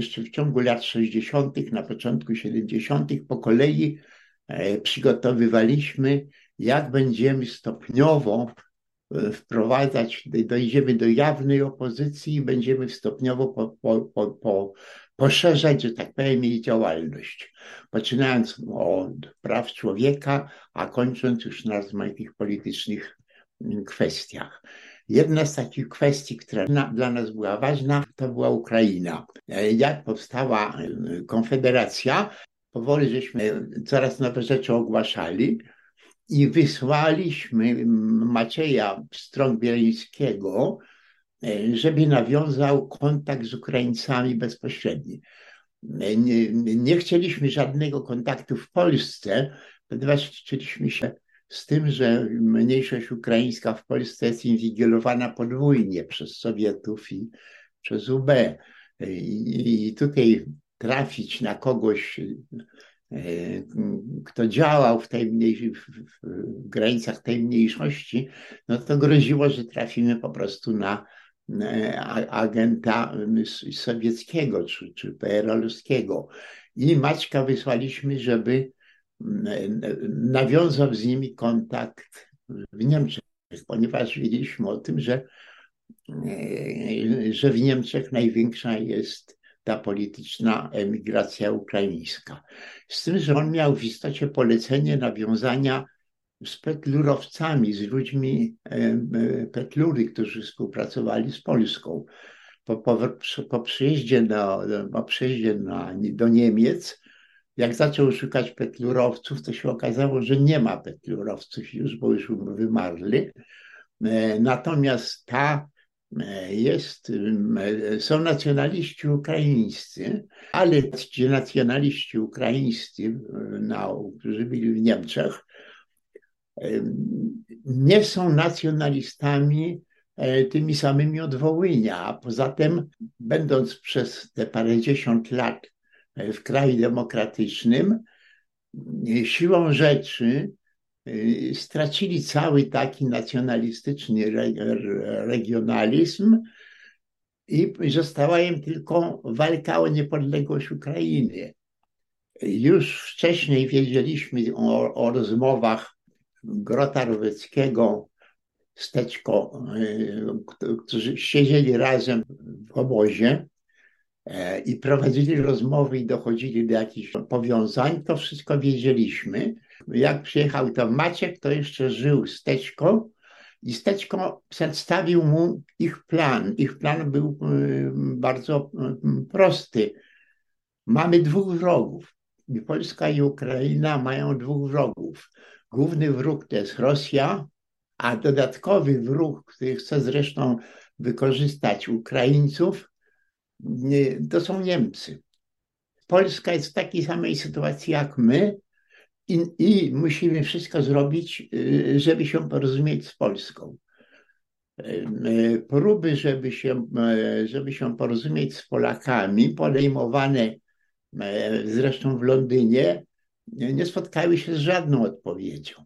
jeszcze w ciągu lat 60., na początku 70., po kolei przygotowywaliśmy, jak będziemy stopniowo wprowadzać, dojdziemy do jawnej opozycji i będziemy stopniowo po, po, po, po, poszerzać, że tak powiem, jej działalność. Poczynając od praw człowieka, a kończąc już na rozmaitych politycznych kwestiach. Jedna z takich kwestii, która dla nas była ważna, to była Ukraina. Jak powstała Konfederacja, powoli żeśmy coraz nowe rzeczy ogłaszali i wysłaliśmy Macieja Strąg-Bielińskiego, e, żeby nawiązał kontakt z Ukraińcami bezpośredni. E, nie, nie chcieliśmy żadnego kontaktu w Polsce, ponieważ chcieliśmy się z tym, że mniejszość ukraińska w Polsce jest inwigilowana podwójnie przez Sowietów i przez UB. I, tutaj trafić na kogoś E, kto działał w tej mniejszej, w, w granicach tej mniejszości, no to groziło, że trafimy po prostu na agenta sowieckiego czy, czy PRL-owskiego. I Maćka wysłaliśmy, żeby nawiązał z nimi kontakt w Niemczech, ponieważ wiedzieliśmy o tym, że, e, że w Niemczech największa jest ta polityczna emigracja ukraińska. Z tym, że on miał w istocie polecenie nawiązania z petlurowcami, z ludźmi petlury, którzy współpracowali z Polską. Po, po, po przyjeździe, po przyjeździe na, do Niemiec, jak zaczął szukać petlurowców, to się okazało, że nie ma petlurowców już, bo już wymarli. E, natomiast ta jest, są nacjonaliści ukraińscy, ale ci nacjonaliści ukraińscy, którzy byli w Niemczech, nie są nacjonalistami e, tymi samymi od Wołynia, a poza tym, będąc przez te parędziesiąt lat e, w kraju demokratycznym, siłą rzeczy Y, stracili cały taki nacjonalistyczny regionalizm i została im tylko walka o niepodległość Ukrainy. Już wcześniej wiedzieliśmy o, o rozmowach Grota Roweckiego, Steczko, y, którzy siedzieli razem w obozie i prowadzili rozmowy i dochodzili do jakichś powiązań, to wszystko wiedzieliśmy jak przyjechał to Maciek, to jeszcze żył Steczko i Steczko przedstawił mu ich plan. Ich plan był y, bardzo y, prosty. Mamy dwóch wrogów. I Polska i Ukraina mają dwóch wrogów. Główny wróg to jest Rosja, a dodatkowy wróg, który chce zresztą wykorzystać Ukraińców, to są Niemcy. Polska jest w takiej samej sytuacji jak my, i, I musimy wszystko zrobić, y, żeby się porozumieć z Polską. Y, próby, żeby się, y, żeby się porozumieć z Polakami, podejmowane zresztą w Londynie, nie spotkały się z żadną odpowiedzią.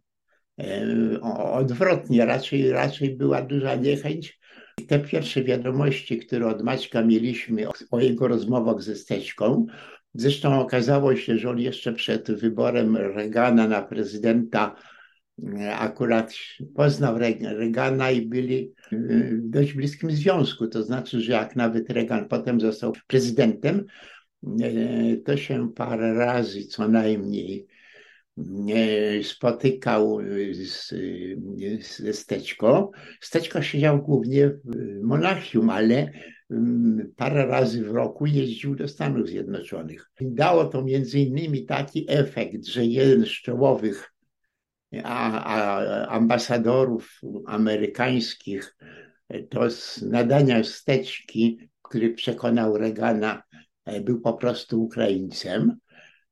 Odwrotnie, raczej, raczej była duża niechęć. Te pierwsze wiadomości, które od Maćka mieliśmy o jego rozmowach ze Steczką, Zresztą okazało się, że on jeszcze przed wyborem Reagana na prezydenta e, akurat poznał Reagana i byli w dość bliskim związku. To znaczy, że jak nawet Reagan potem został prezydentem, e, to się parę razy co najmniej e, spotykał z, ze Steczko. Steczko siedział głównie w Monachium, ale parę razy w roku jeździł do Stanów Zjednoczonych. Dało to między innymi taki efekt, że jeden z czołowych a, ambasadorów amerykańskich to z nadania wsteczki, który przekonał Reagana, e, był po prostu Ukraińcem.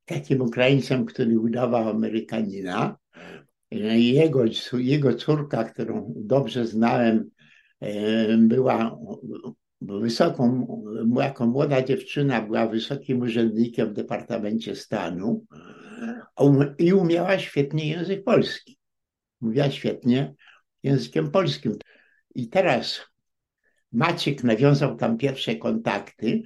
Takim Ukraińcem, który udawał Amerykanina. Jego, jego córka, którą dobrze znałem, e, była wysoką, jako młoda dziewczyna była wysokim urzędnikiem w Departamencie Stanu i umiała świetnie język polski. Mówiła świetnie językiem polskim. I teraz Maciek nawiązał tam pierwsze kontakty,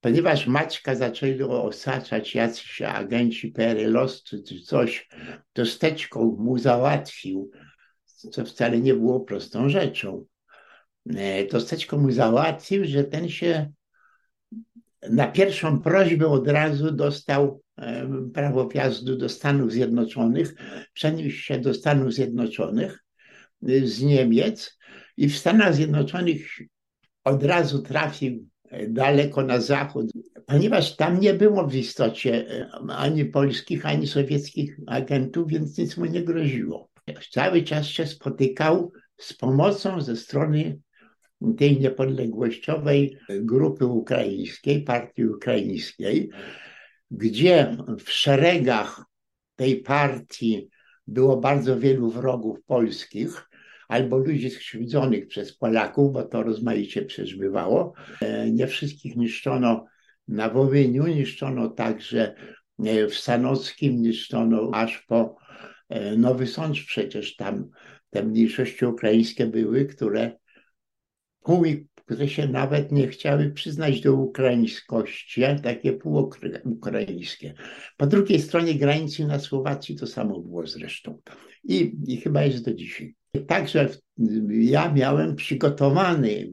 ponieważ Maćka zaczęli osaczać jacyś agenci PRL-owscy czy coś, to Steczko mu załatwił, co wcale nie było prostą rzeczą. E, to Steczko mu załatwił, że ten się na pierwszą prośbę od razu dostał prawo wjazdu do Stanów Zjednoczonych, przeniósł się do Stanów Zjednoczonych y, z Niemiec i w Stanach Zjednoczonych od razu trafił e, daleko na zachód, ponieważ tam nie było w istocie e, ani polskich, ani sowieckich agentów, więc nic mu nie groziło. Cały czas się spotykał z pomocą ze strony tej niepodległościowej grupy ukraińskiej, partii ukraińskiej, gdzie w szeregach tej partii było bardzo wielu wrogów polskich, albo ludzi skrzywdzonych przez Polaków, bo to rozmaicie przeżywało. E, nie wszystkich niszczono na Wołyniu, niszczono także e, w Sanockim, niszczono aż po e, Nowy Sącz przecież tam te mniejszości ukraińskie były, które pół, które się nawet nie chciały przyznać do ukraińskości, takie półukraińskie. Po drugiej stronie granicy na Słowacji to samo było zresztą. I, i chyba jest do dzisiaj. Także ja miałem przygotowany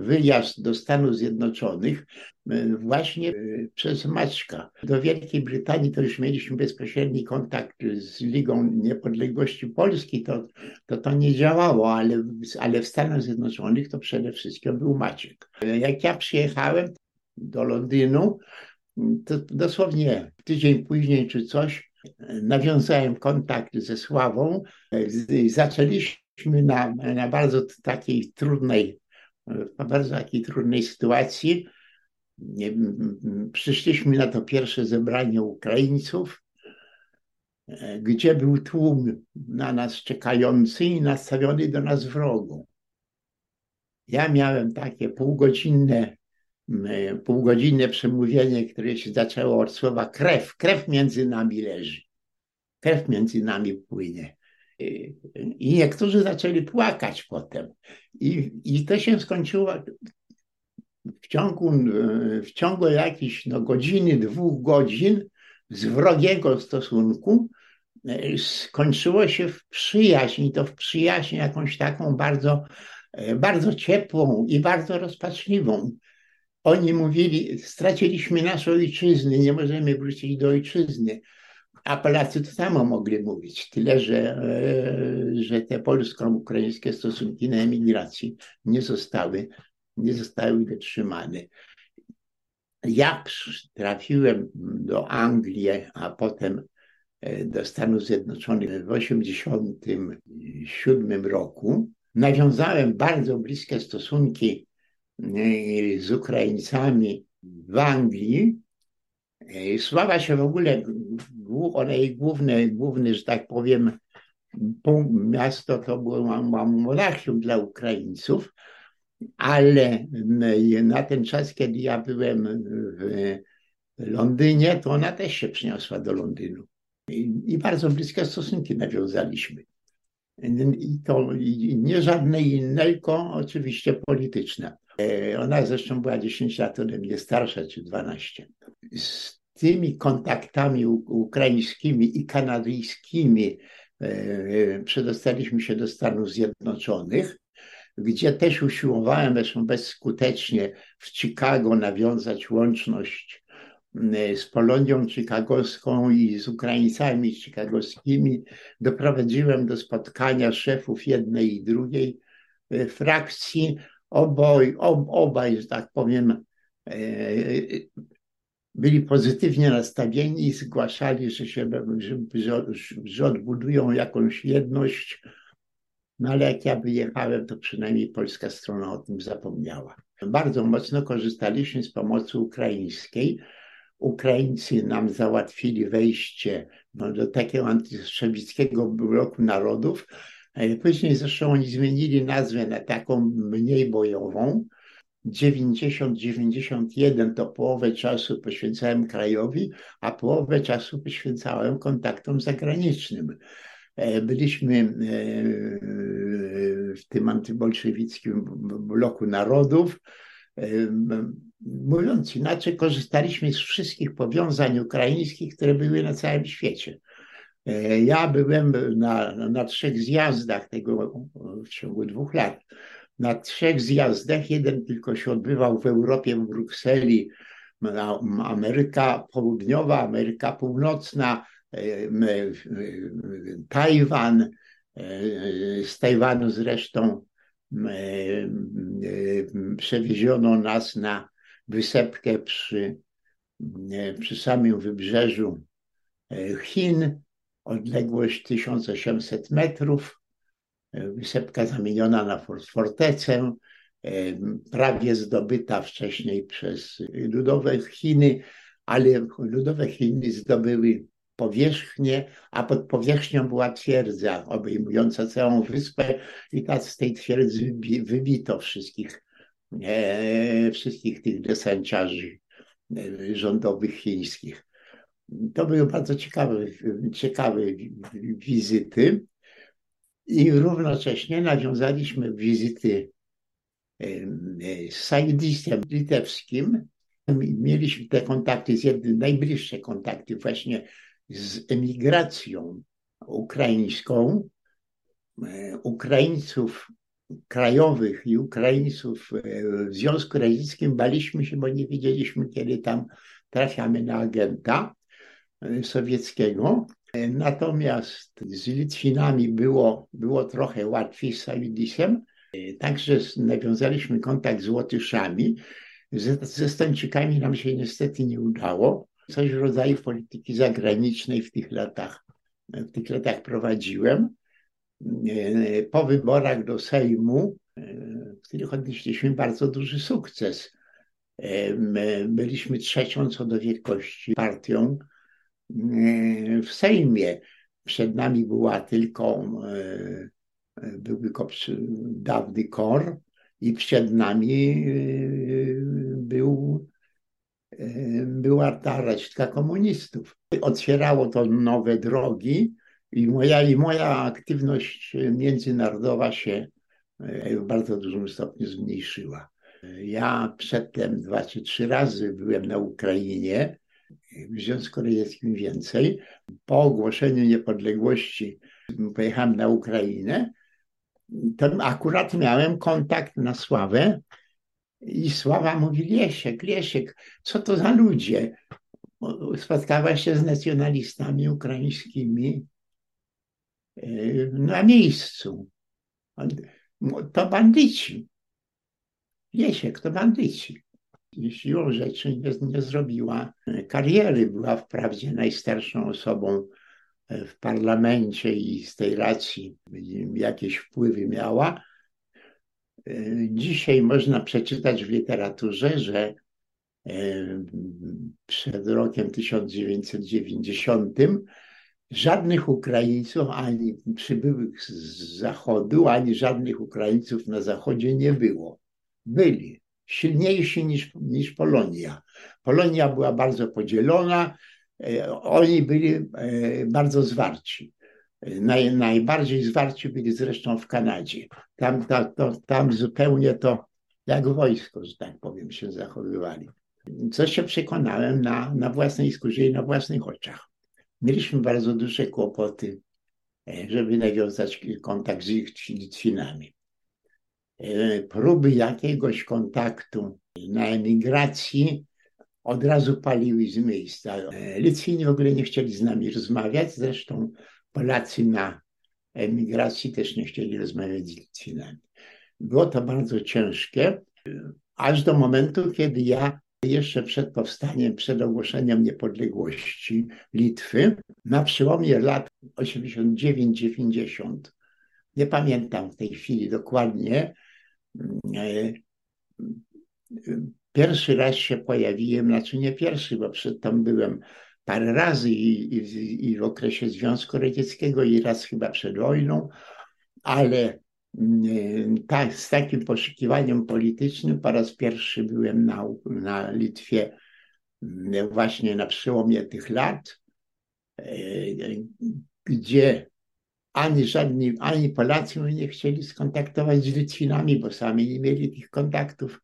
wyjazd do Stanów Zjednoczonych e, właśnie e, przez Maćka. Do Wielkiej Brytanii to już mieliśmy bezpośredni kontakt z Ligą Niepodległości Polski, to to, to nie działało, ale, ale w Stanach Zjednoczonych to przede wszystkim był Maciek. Jak ja przyjechałem do Londynu, to dosłownie tydzień później czy coś, nawiązałem kontakt ze Sławą. Zaczęliśmy na, na bardzo takiej trudnej, bardzo takiej trudnej sytuacji. Przyszliśmy na to pierwsze zebranie Ukraińców, gdzie był tłum na nas czekający i nastawiony do nas wrogu. Ja miałem takie półgodzinne półgodzinne przemówienie, które się zaczęło od słowa krew. Krew między nami leży. Krew między nami płynie. I niektórzy zaczęli płakać potem. I, i to się skończyło w ciągu, w ciągu jakiejś no, godziny, dwóch godzin z wrogiego stosunku skończyło się w przyjaźń, to w przyjaźń jakąś taką bardzo, bardzo ciepłą i bardzo rozpaczliwą. Oni mówili, straciliśmy naszą ojczyznę, nie możemy wrócić do ojczyzny. A Polacy to samo mogli mówić, tyle że, e, że te polsko-ukraińskie stosunki na emigracji nie zostały, nie zostały wytrzymane. Ja trafiłem do Anglii, a potem e, do Stanów Zjednoczonych w 1987 roku. Nawiązałem bardzo bliskie stosunki z Ukraińcami w Anglii. Sława się w ogóle, one jej główne, główny, że tak powiem, punkt, miasto to było Monachium dla Ukraińców, ale na ten czas, kiedy ja byłem w Londynie, to ona też się przyniosła do Londynu. I, bardzo bliskie stosunki nawiązaliśmy. I to nie żadne inne, tylko oczywiście polityczne. E, ona zresztą była 10 lat ode mnie starsza, czy 12. Z tymi kontaktami ukraińskimi i kanadyjskimi e, przedostaliśmy się do Stanów Zjednoczonych, gdzie też usiłowałem, zresztą bezskutecznie, w Chicago nawiązać łączność e, z Polonią chicagowską i z Ukraińcami chicagowskimi. Doprowadziłem do spotkania szefów jednej i drugiej frakcji oboj, ob, obaj, że tak powiem, e, byli pozytywnie nastawieni i zgłaszali, że, się, że, że, że odbudują jakąś jedność. No ale jak ja wyjechałem, to przynajmniej polska strona o tym zapomniała. Bardzo mocno korzystaliśmy z pomocy ukraińskiej. Ukraińcy nam załatwili wejście no, do takiego antystrzewickiego bloku narodów, Później zresztą oni zmienili nazwę na taką mniej bojową. 90-91 to połowę czasu poświęcałem krajowi, a połowę czasu poświęcałem kontaktom zagranicznym. E, byliśmy e, w tym antybolszewickim bloku narodów, Mówiąc inaczej, korzystaliśmy z wszystkich powiązań ukraińskich, które były na całym świecie. E, ja byłem na, na trzech zjazdach tego w ciągu dwóch lat. Na trzech zjazdach, jeden tylko się odbywał w Europie, w Brukseli, Ameryka Południowa, Ameryka Północna, e, Tajwan, e, z Tajwanu zresztą przewieziono nas na wysepkę przy, przy samym wybrzeżu Chin odległość 1800 metrów, e, wysepka zamieniona na fortecę, e, prawie zdobyta wcześniej przez ludowe Chiny, ale ludowe Chiny zdobyły powierzchnię, a pod powierzchnią była twierdza obejmująca całą wyspę i tak z tej twierdzy wybito wszystkich, e, wszystkich tych desanciarzy rządowych chińskich. To były bardzo ciekawe, ciekawe wizyty i równocześnie nawiązaliśmy wizyty z Sajdisem litewskim. Mieliśmy te kontakty, z jednym, najbliższe kontakty właśnie z emigracją ukraińską, Ukraińców krajowych i Ukraińców e, w Związku Radzieckim baliśmy się, bo nie wiedzieliśmy, kiedy tam trafiamy na agenta sowieckiego. Natomiast z Litwinami było, było trochę łatwiej z Salidisem. Także nawiązaliśmy kontakt z Łotyszami. Ze, ze nam się niestety nie udało. Coś w rodzaju polityki zagranicznej w tych latach, w tych latach prowadziłem. Po wyborach do Sejmu, w których odnieśliśmy bardzo duży sukces. Byliśmy trzecią co do wielkości partią w Sejmie. Przed nami była tylko, e, był tylko dawny KOR i przed nami e, był, była ta resztka komunistów. Otwierało to nowe drogi i moja, i moja aktywność międzynarodowa się w bardzo dużym stopniu zmniejszyła. Ja przedtem dwa czy trzy razy byłem na Ukrainie w Związku Radzieckim więcej. Po ogłoszeniu niepodległości pojechałem na Ukrainę. To akurat miałem kontakt na Sławę i Sława mówi, Liesiek, Liesiek, co to za ludzie? Spotkała się z nacjonalistami ukraińskimi e, na miejscu. To bandyci. Liesiek, to bandyci siłą rzeczy nie, nie zrobiła kariery. Była wprawdzie najstarszą osobą e, w parlamencie i z tej racji jakieś wpływy miała. E, dzisiaj można przeczytać w literaturze, że e, przed rokiem 1990 żadnych Ukraińców, ani przybyłych z Zachodu, ani żadnych Ukraińców na Zachodzie nie było. Byli silniejsi niż, niż Polonia. Polonia była bardzo podzielona, e, oni byli e, bardzo zwarci. Naj, najbardziej zwarci byli zresztą w Kanadzie. Tam, ta, to, tam zupełnie to jak wojsko, że tak powiem, się zachowywali. Co się przekonałem na, na własnej skórze i na własnych oczach. Mieliśmy bardzo duże kłopoty, e, żeby nawiązać kontakt z ich Litwinami. E, próby jakiegoś kontaktu na emigracji od razu paliły z miejsca. E, Litwini w ogóle nie chcieli z nami rozmawiać, zresztą Polacy na emigracji też nie chcieli rozmawiać z Litwinami. Było to bardzo ciężkie, aż do momentu, kiedy ja jeszcze przed powstaniem, przed ogłoszeniem niepodległości Litwy, na przełomie lat 89-90, nie pamiętam w tej chwili dokładnie, pierwszy raz się pojawiłem, znaczy nie pierwszy, bo przedtem byłem parę razy i, i, i w okresie Związku Radzieckiego i raz chyba przed wojną, ale mm, tak, z takim poszukiwaniem politycznym po raz pierwszy byłem na, na Litwie mm, właśnie na przełomie tych lat, e, gdzie ani żadni, ani Polacy nie chcieli skontaktować z Litwinami, bo sami nie mieli tych kontaktów.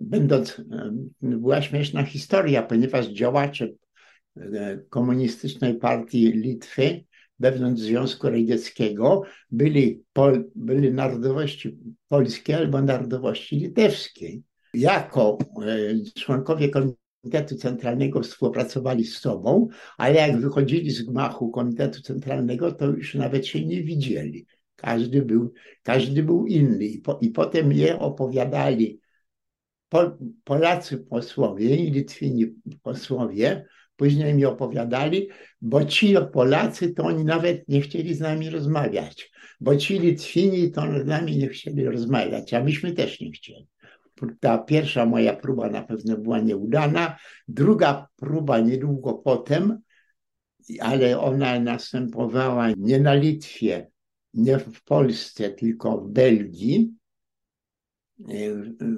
będąc, była śmieszna historia, ponieważ działacze komunistycznej partii Litwy wewnątrz Związku Radzieckiego byli, pol, byli narodowości polskiej albo narodowości litewskiej. Jako członkowie Komitetu Centralnego współpracowali z sobą, ale jak wychodzili z gmachu Komitetu Centralnego, to już nawet się nie widzieli. Każdy był, każdy był inny. I, po, i potem je opowiadali po, Polacy posłowie i Litwini posłowie, później mi opowiadali, bo ci Polacy to oni nawet nie chcieli z nami rozmawiać, bo ci Litwini to z nami nie chcieli rozmawiać, a myśmy też nie chcieli ta pierwsza moja próba na pewno była nieudana. Druga próba niedługo potem, ale ona następowała nie na Litwie, nie w Polsce, tylko w Belgii.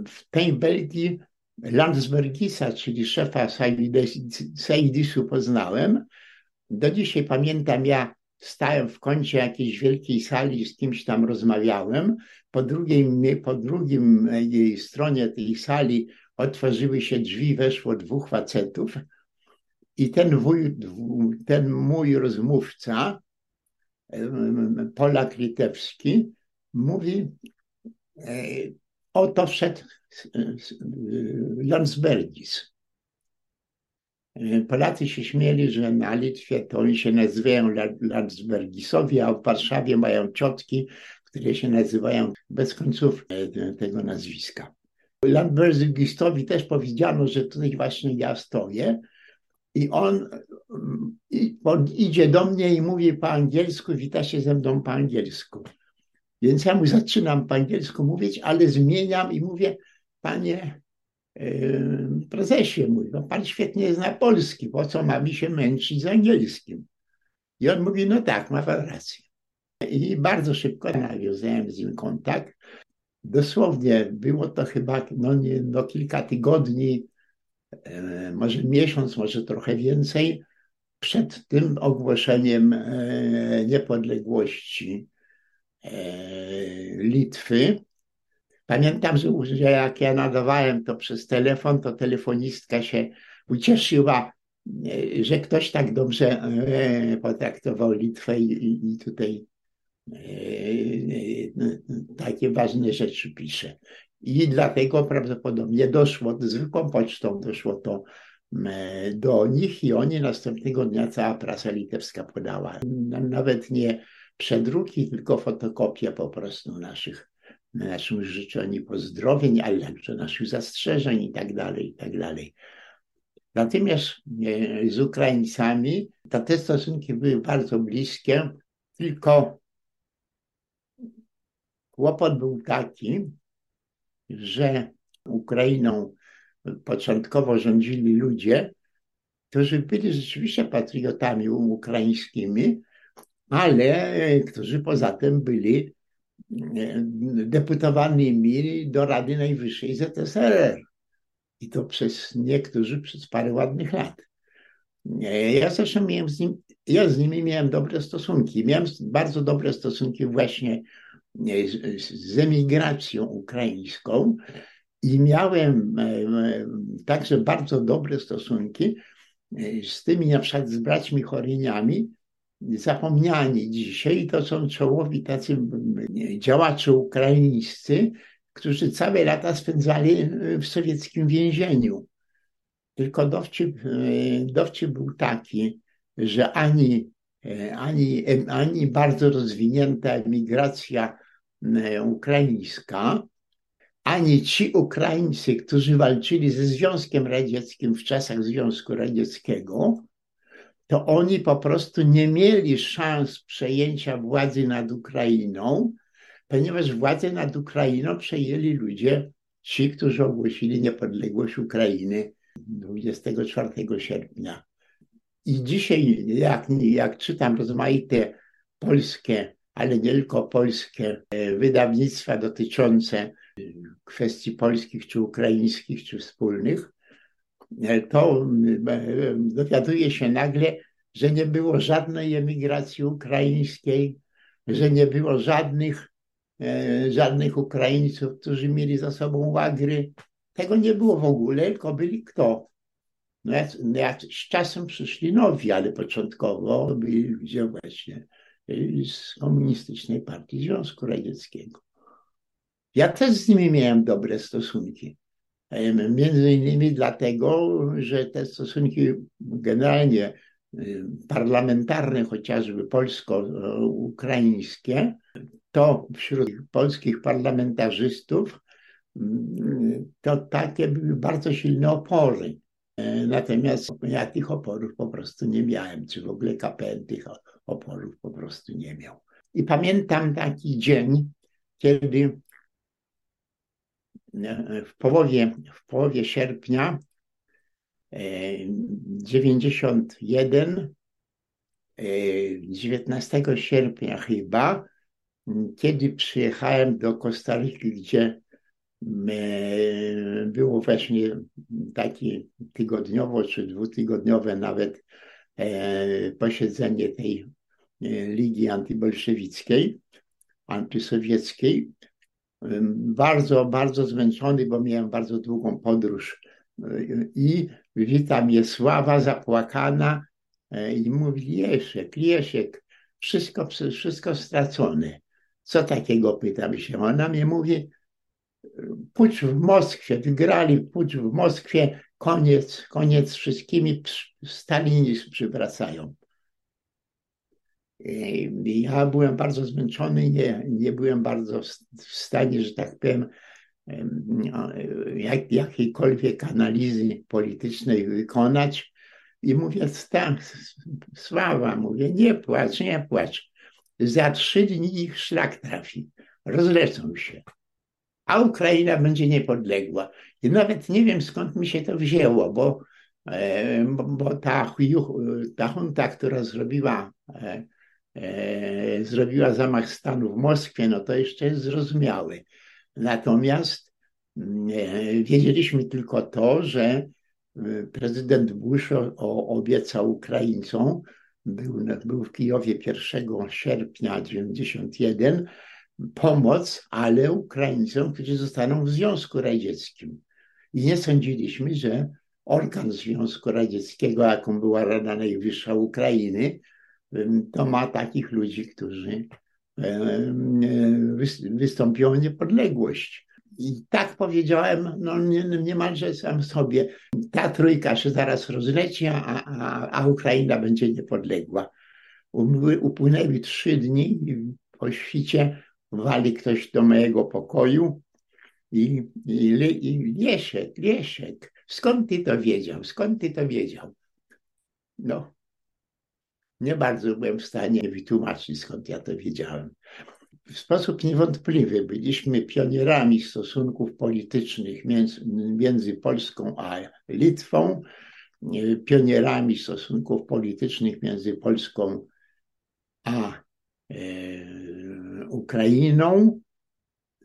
W tej Belgii Landsbergisa, czyli szefa Saidisu poznałem. Do dzisiaj pamiętam, ja stałem w kącie jakiejś wielkiej sali, z kimś tam rozmawiałem. Po, drugim, po drugim jej stronie tej sali otworzyły się drzwi, weszło dwóch facetów i ten, wuj, ten mój rozmówca, Polak Litewski, mówi, e, oto wszedł Landsbergis. Polacy się śmieli, że na Litwie to oni się nazywają Landsbergisowie, a w Warszawie mają ciotki, które się nazywają bez końców e, tego nazwiska. Landsbergisowi też powiedziano, że tutaj właśnie ja stoję i on, on idzie do mnie i mówi po angielsku, wita się ze mną po angielsku. Więc ja mu zaczynam po angielsku mówić, ale zmieniam i mówię, panie prezesie mój, no pan świetnie zna polski, po co mamy się męczyć z angielskim? I on mówi, no tak, ma pan rację. I bardzo szybko nawiązałem z nim kontakt. Dosłownie było to chyba no, nie, no kilka tygodni, e, może miesiąc, może trochę więcej, przed tym ogłoszeniem e, niepodległości Litwy. Pamiętam, że, jak ja nadawałem to przez telefon, to telefonistka się ucieszyła, e, że ktoś tak dobrze e, potraktował Litwę i, i tutaj e, takie ważne rzeczy pisze. I dlatego prawdopodobnie doszło, zwykłą pocztą doszło to do nich i oni następnego dnia cała prasa litewska podała. Nawet nie przedruki, tylko fotokopie po prostu naszych naszych życzeń i pozdrowień, ale także naszych zastrzeżeń i tak dalej, i tak dalej. Natomiast e, z Ukraińcami te stosunki były bardzo bliskie, tylko kłopot był taki, że Ukrainą początkowo rządzili ludzie, którzy byli rzeczywiście patriotami ukraińskimi, ale którzy poza tym byli deputowanymi do Rady Najwyższej ZSRR. I to przez niektórzy przez parę ładnych lat. Ja zresztą miałem z nim, ja z nimi miałem dobre stosunki. Miałem bardzo dobre stosunki właśnie z, z emigracją ukraińską i miałem także bardzo dobre stosunki z tymi na przykład z braćmi Choryniami, zapomniani dzisiaj, to są czołowi tacy działacze ukraińscy, którzy całe lata spędzali w sowieckim więzieniu. Tylko dowcip, dowcip był taki, że ani, ani, ani bardzo rozwinięta emigracja ukraińska, ani ci Ukraińcy, którzy walczyli ze Związkiem Radzieckim w czasach Związku Radzieckiego, to oni po prostu nie mieli szans przejęcia władzy nad Ukrainą, ponieważ władzę nad Ukrainą przejęli ludzie, ci, którzy ogłosili niepodległość Ukrainy 24 sierpnia. I dzisiaj, jak, jak czytam rozmaite polskie, ale nie tylko polskie e, wydawnictwa dotyczące kwestii polskich, czy ukraińskich, czy wspólnych, to e, dowiaduje się nagle, że nie było żadnej emigracji ukraińskiej, że nie było żadnych, e, żadnych Ukraińców, którzy mieli za sobą łagry. Tego nie było w ogóle, tylko byli kto? No no z czasem przyszli nowi, ale początkowo byli ludzie właśnie y, z komunistycznej partii Związku Radzieckiego. Ja też z nimi miałem dobre stosunki. Między innymi dlatego, że te stosunki generalnie y, parlamentarne, chociażby polsko-ukraińskie, to wśród polskich parlamentarzystów mm, to takie były bardzo silne opory. E, natomiast ja tych oporów po prostu nie miałem, czy w ogóle KPN tych oporów po prostu nie miał. I pamiętam taki dzień, kiedy w połowie, w połowie sierpnia 91, e, 19 sierpnia chyba, kiedy przyjechałem do Kostaryki, gdzie było właśnie takie tygodniowo czy dwutygodniowe nawet e, posiedzenie tej e, Ligi Antybolszewickiej, antysowieckiej. Bardzo, bardzo zmęczony, bo miałem bardzo długą podróż e, i wita mnie Sława zapłakana i mówi Jeszek, Jeszek, wszystko, wszystko stracone. Co takiego, pytam się. Ona mnie mówi, pucz w Moskwie, wygrali pucz w Moskwie, koniec, koniec wszystkimi, Stalinizm przywracają. Ja byłem bardzo zmęczony, nie, nie byłem bardzo w stanie, że tak powiem, jak, jakiejkolwiek analizy politycznej wykonać. I mówię, tak, Sława, mówię, nie płacz, nie płacz. Za trzy dni ich szlak trafi, rozlecą się a Ukraina będzie niepodległa. I nawet nie wiem skąd mi się to wzięło, bo, bo, ta, ta junta, która zrobiła, e, zrobiła zamach stanu w Moskwie, no to jeszcze jest zrozumiałe. Natomiast wiedzieliśmy tylko to, że prezydent Bush obiecał Ukraińcom, był, był w Kijowie 1 sierpnia 1991, pomoc, ale Ukraińcom, którzy zostaną w Związku Radzieckim. I nie sądziliśmy, że organ Związku Radzieckiego, jaką była Rada Najwyższa Ukrainy, to ma takich ludzi, którzy wystąpią o niepodległość. I tak powiedziałem, no niemalże sam sobie, ta trójka się zaraz rozleci, a, a, a Ukraina będzie niepodległa. Upłynęły trzy dni po świcie wali ktoś do mojego pokoju i, i, i Lieszek, Lieszek, skąd ty to wiedział, skąd ty to wiedział? No, nie bardzo byłem w stanie wytłumaczyć, skąd ja to wiedziałem. W sposób niewątpliwy byliśmy pionierami stosunków politycznych między, między Polską a Litwą, pionierami stosunków politycznych między Polską a e, Ukrainą,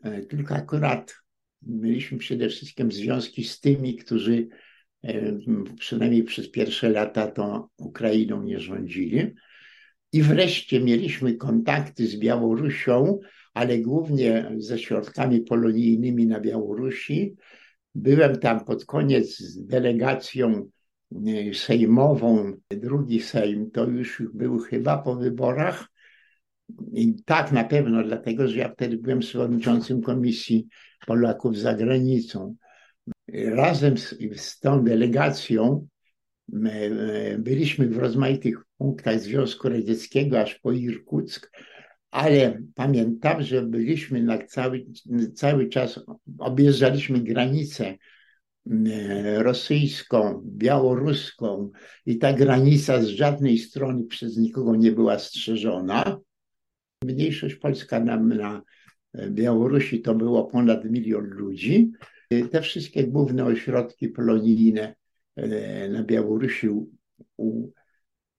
e, tylko akurat mieliśmy przede wszystkim związki z tymi, którzy e, przynajmniej przez pierwsze lata to Ukrainą nie rządzili. I wreszcie mieliśmy kontakty z Białorusią, ale głównie ze środkami polonijnymi na Białorusi. Byłem tam pod koniec z delegacją e, sejmową. Drugi sejm to już był chyba po wyborach i tak na pewno, dlatego że ja wtedy byłem przewodniczącym Komisji Polaków za granicą. Razem z, z tą delegacją byliśmy w rozmaitych punktach Związku Radzieckiego, aż po Irkuck, ale pamiętam, że byliśmy na cały, cały czas, objeżdżaliśmy granicę rosyjską, białoruską i ta granica z żadnej strony przez nikogo nie była strzeżona. Mniejszość polska na, na Białorusi to było ponad milion ludzi. Te wszystkie główne ośrodki polonijne e, na Białorusi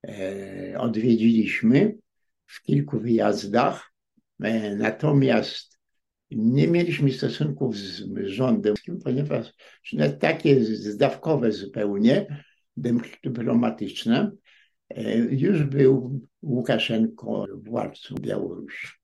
e, odwiedziliśmy w kilku wyjazdach. E, natomiast nie mieliśmy stosunków z rządem, ponieważ takie zdawkowe zupełnie, dyplomatyczne, już był Łukaszenko władcą Białorusi.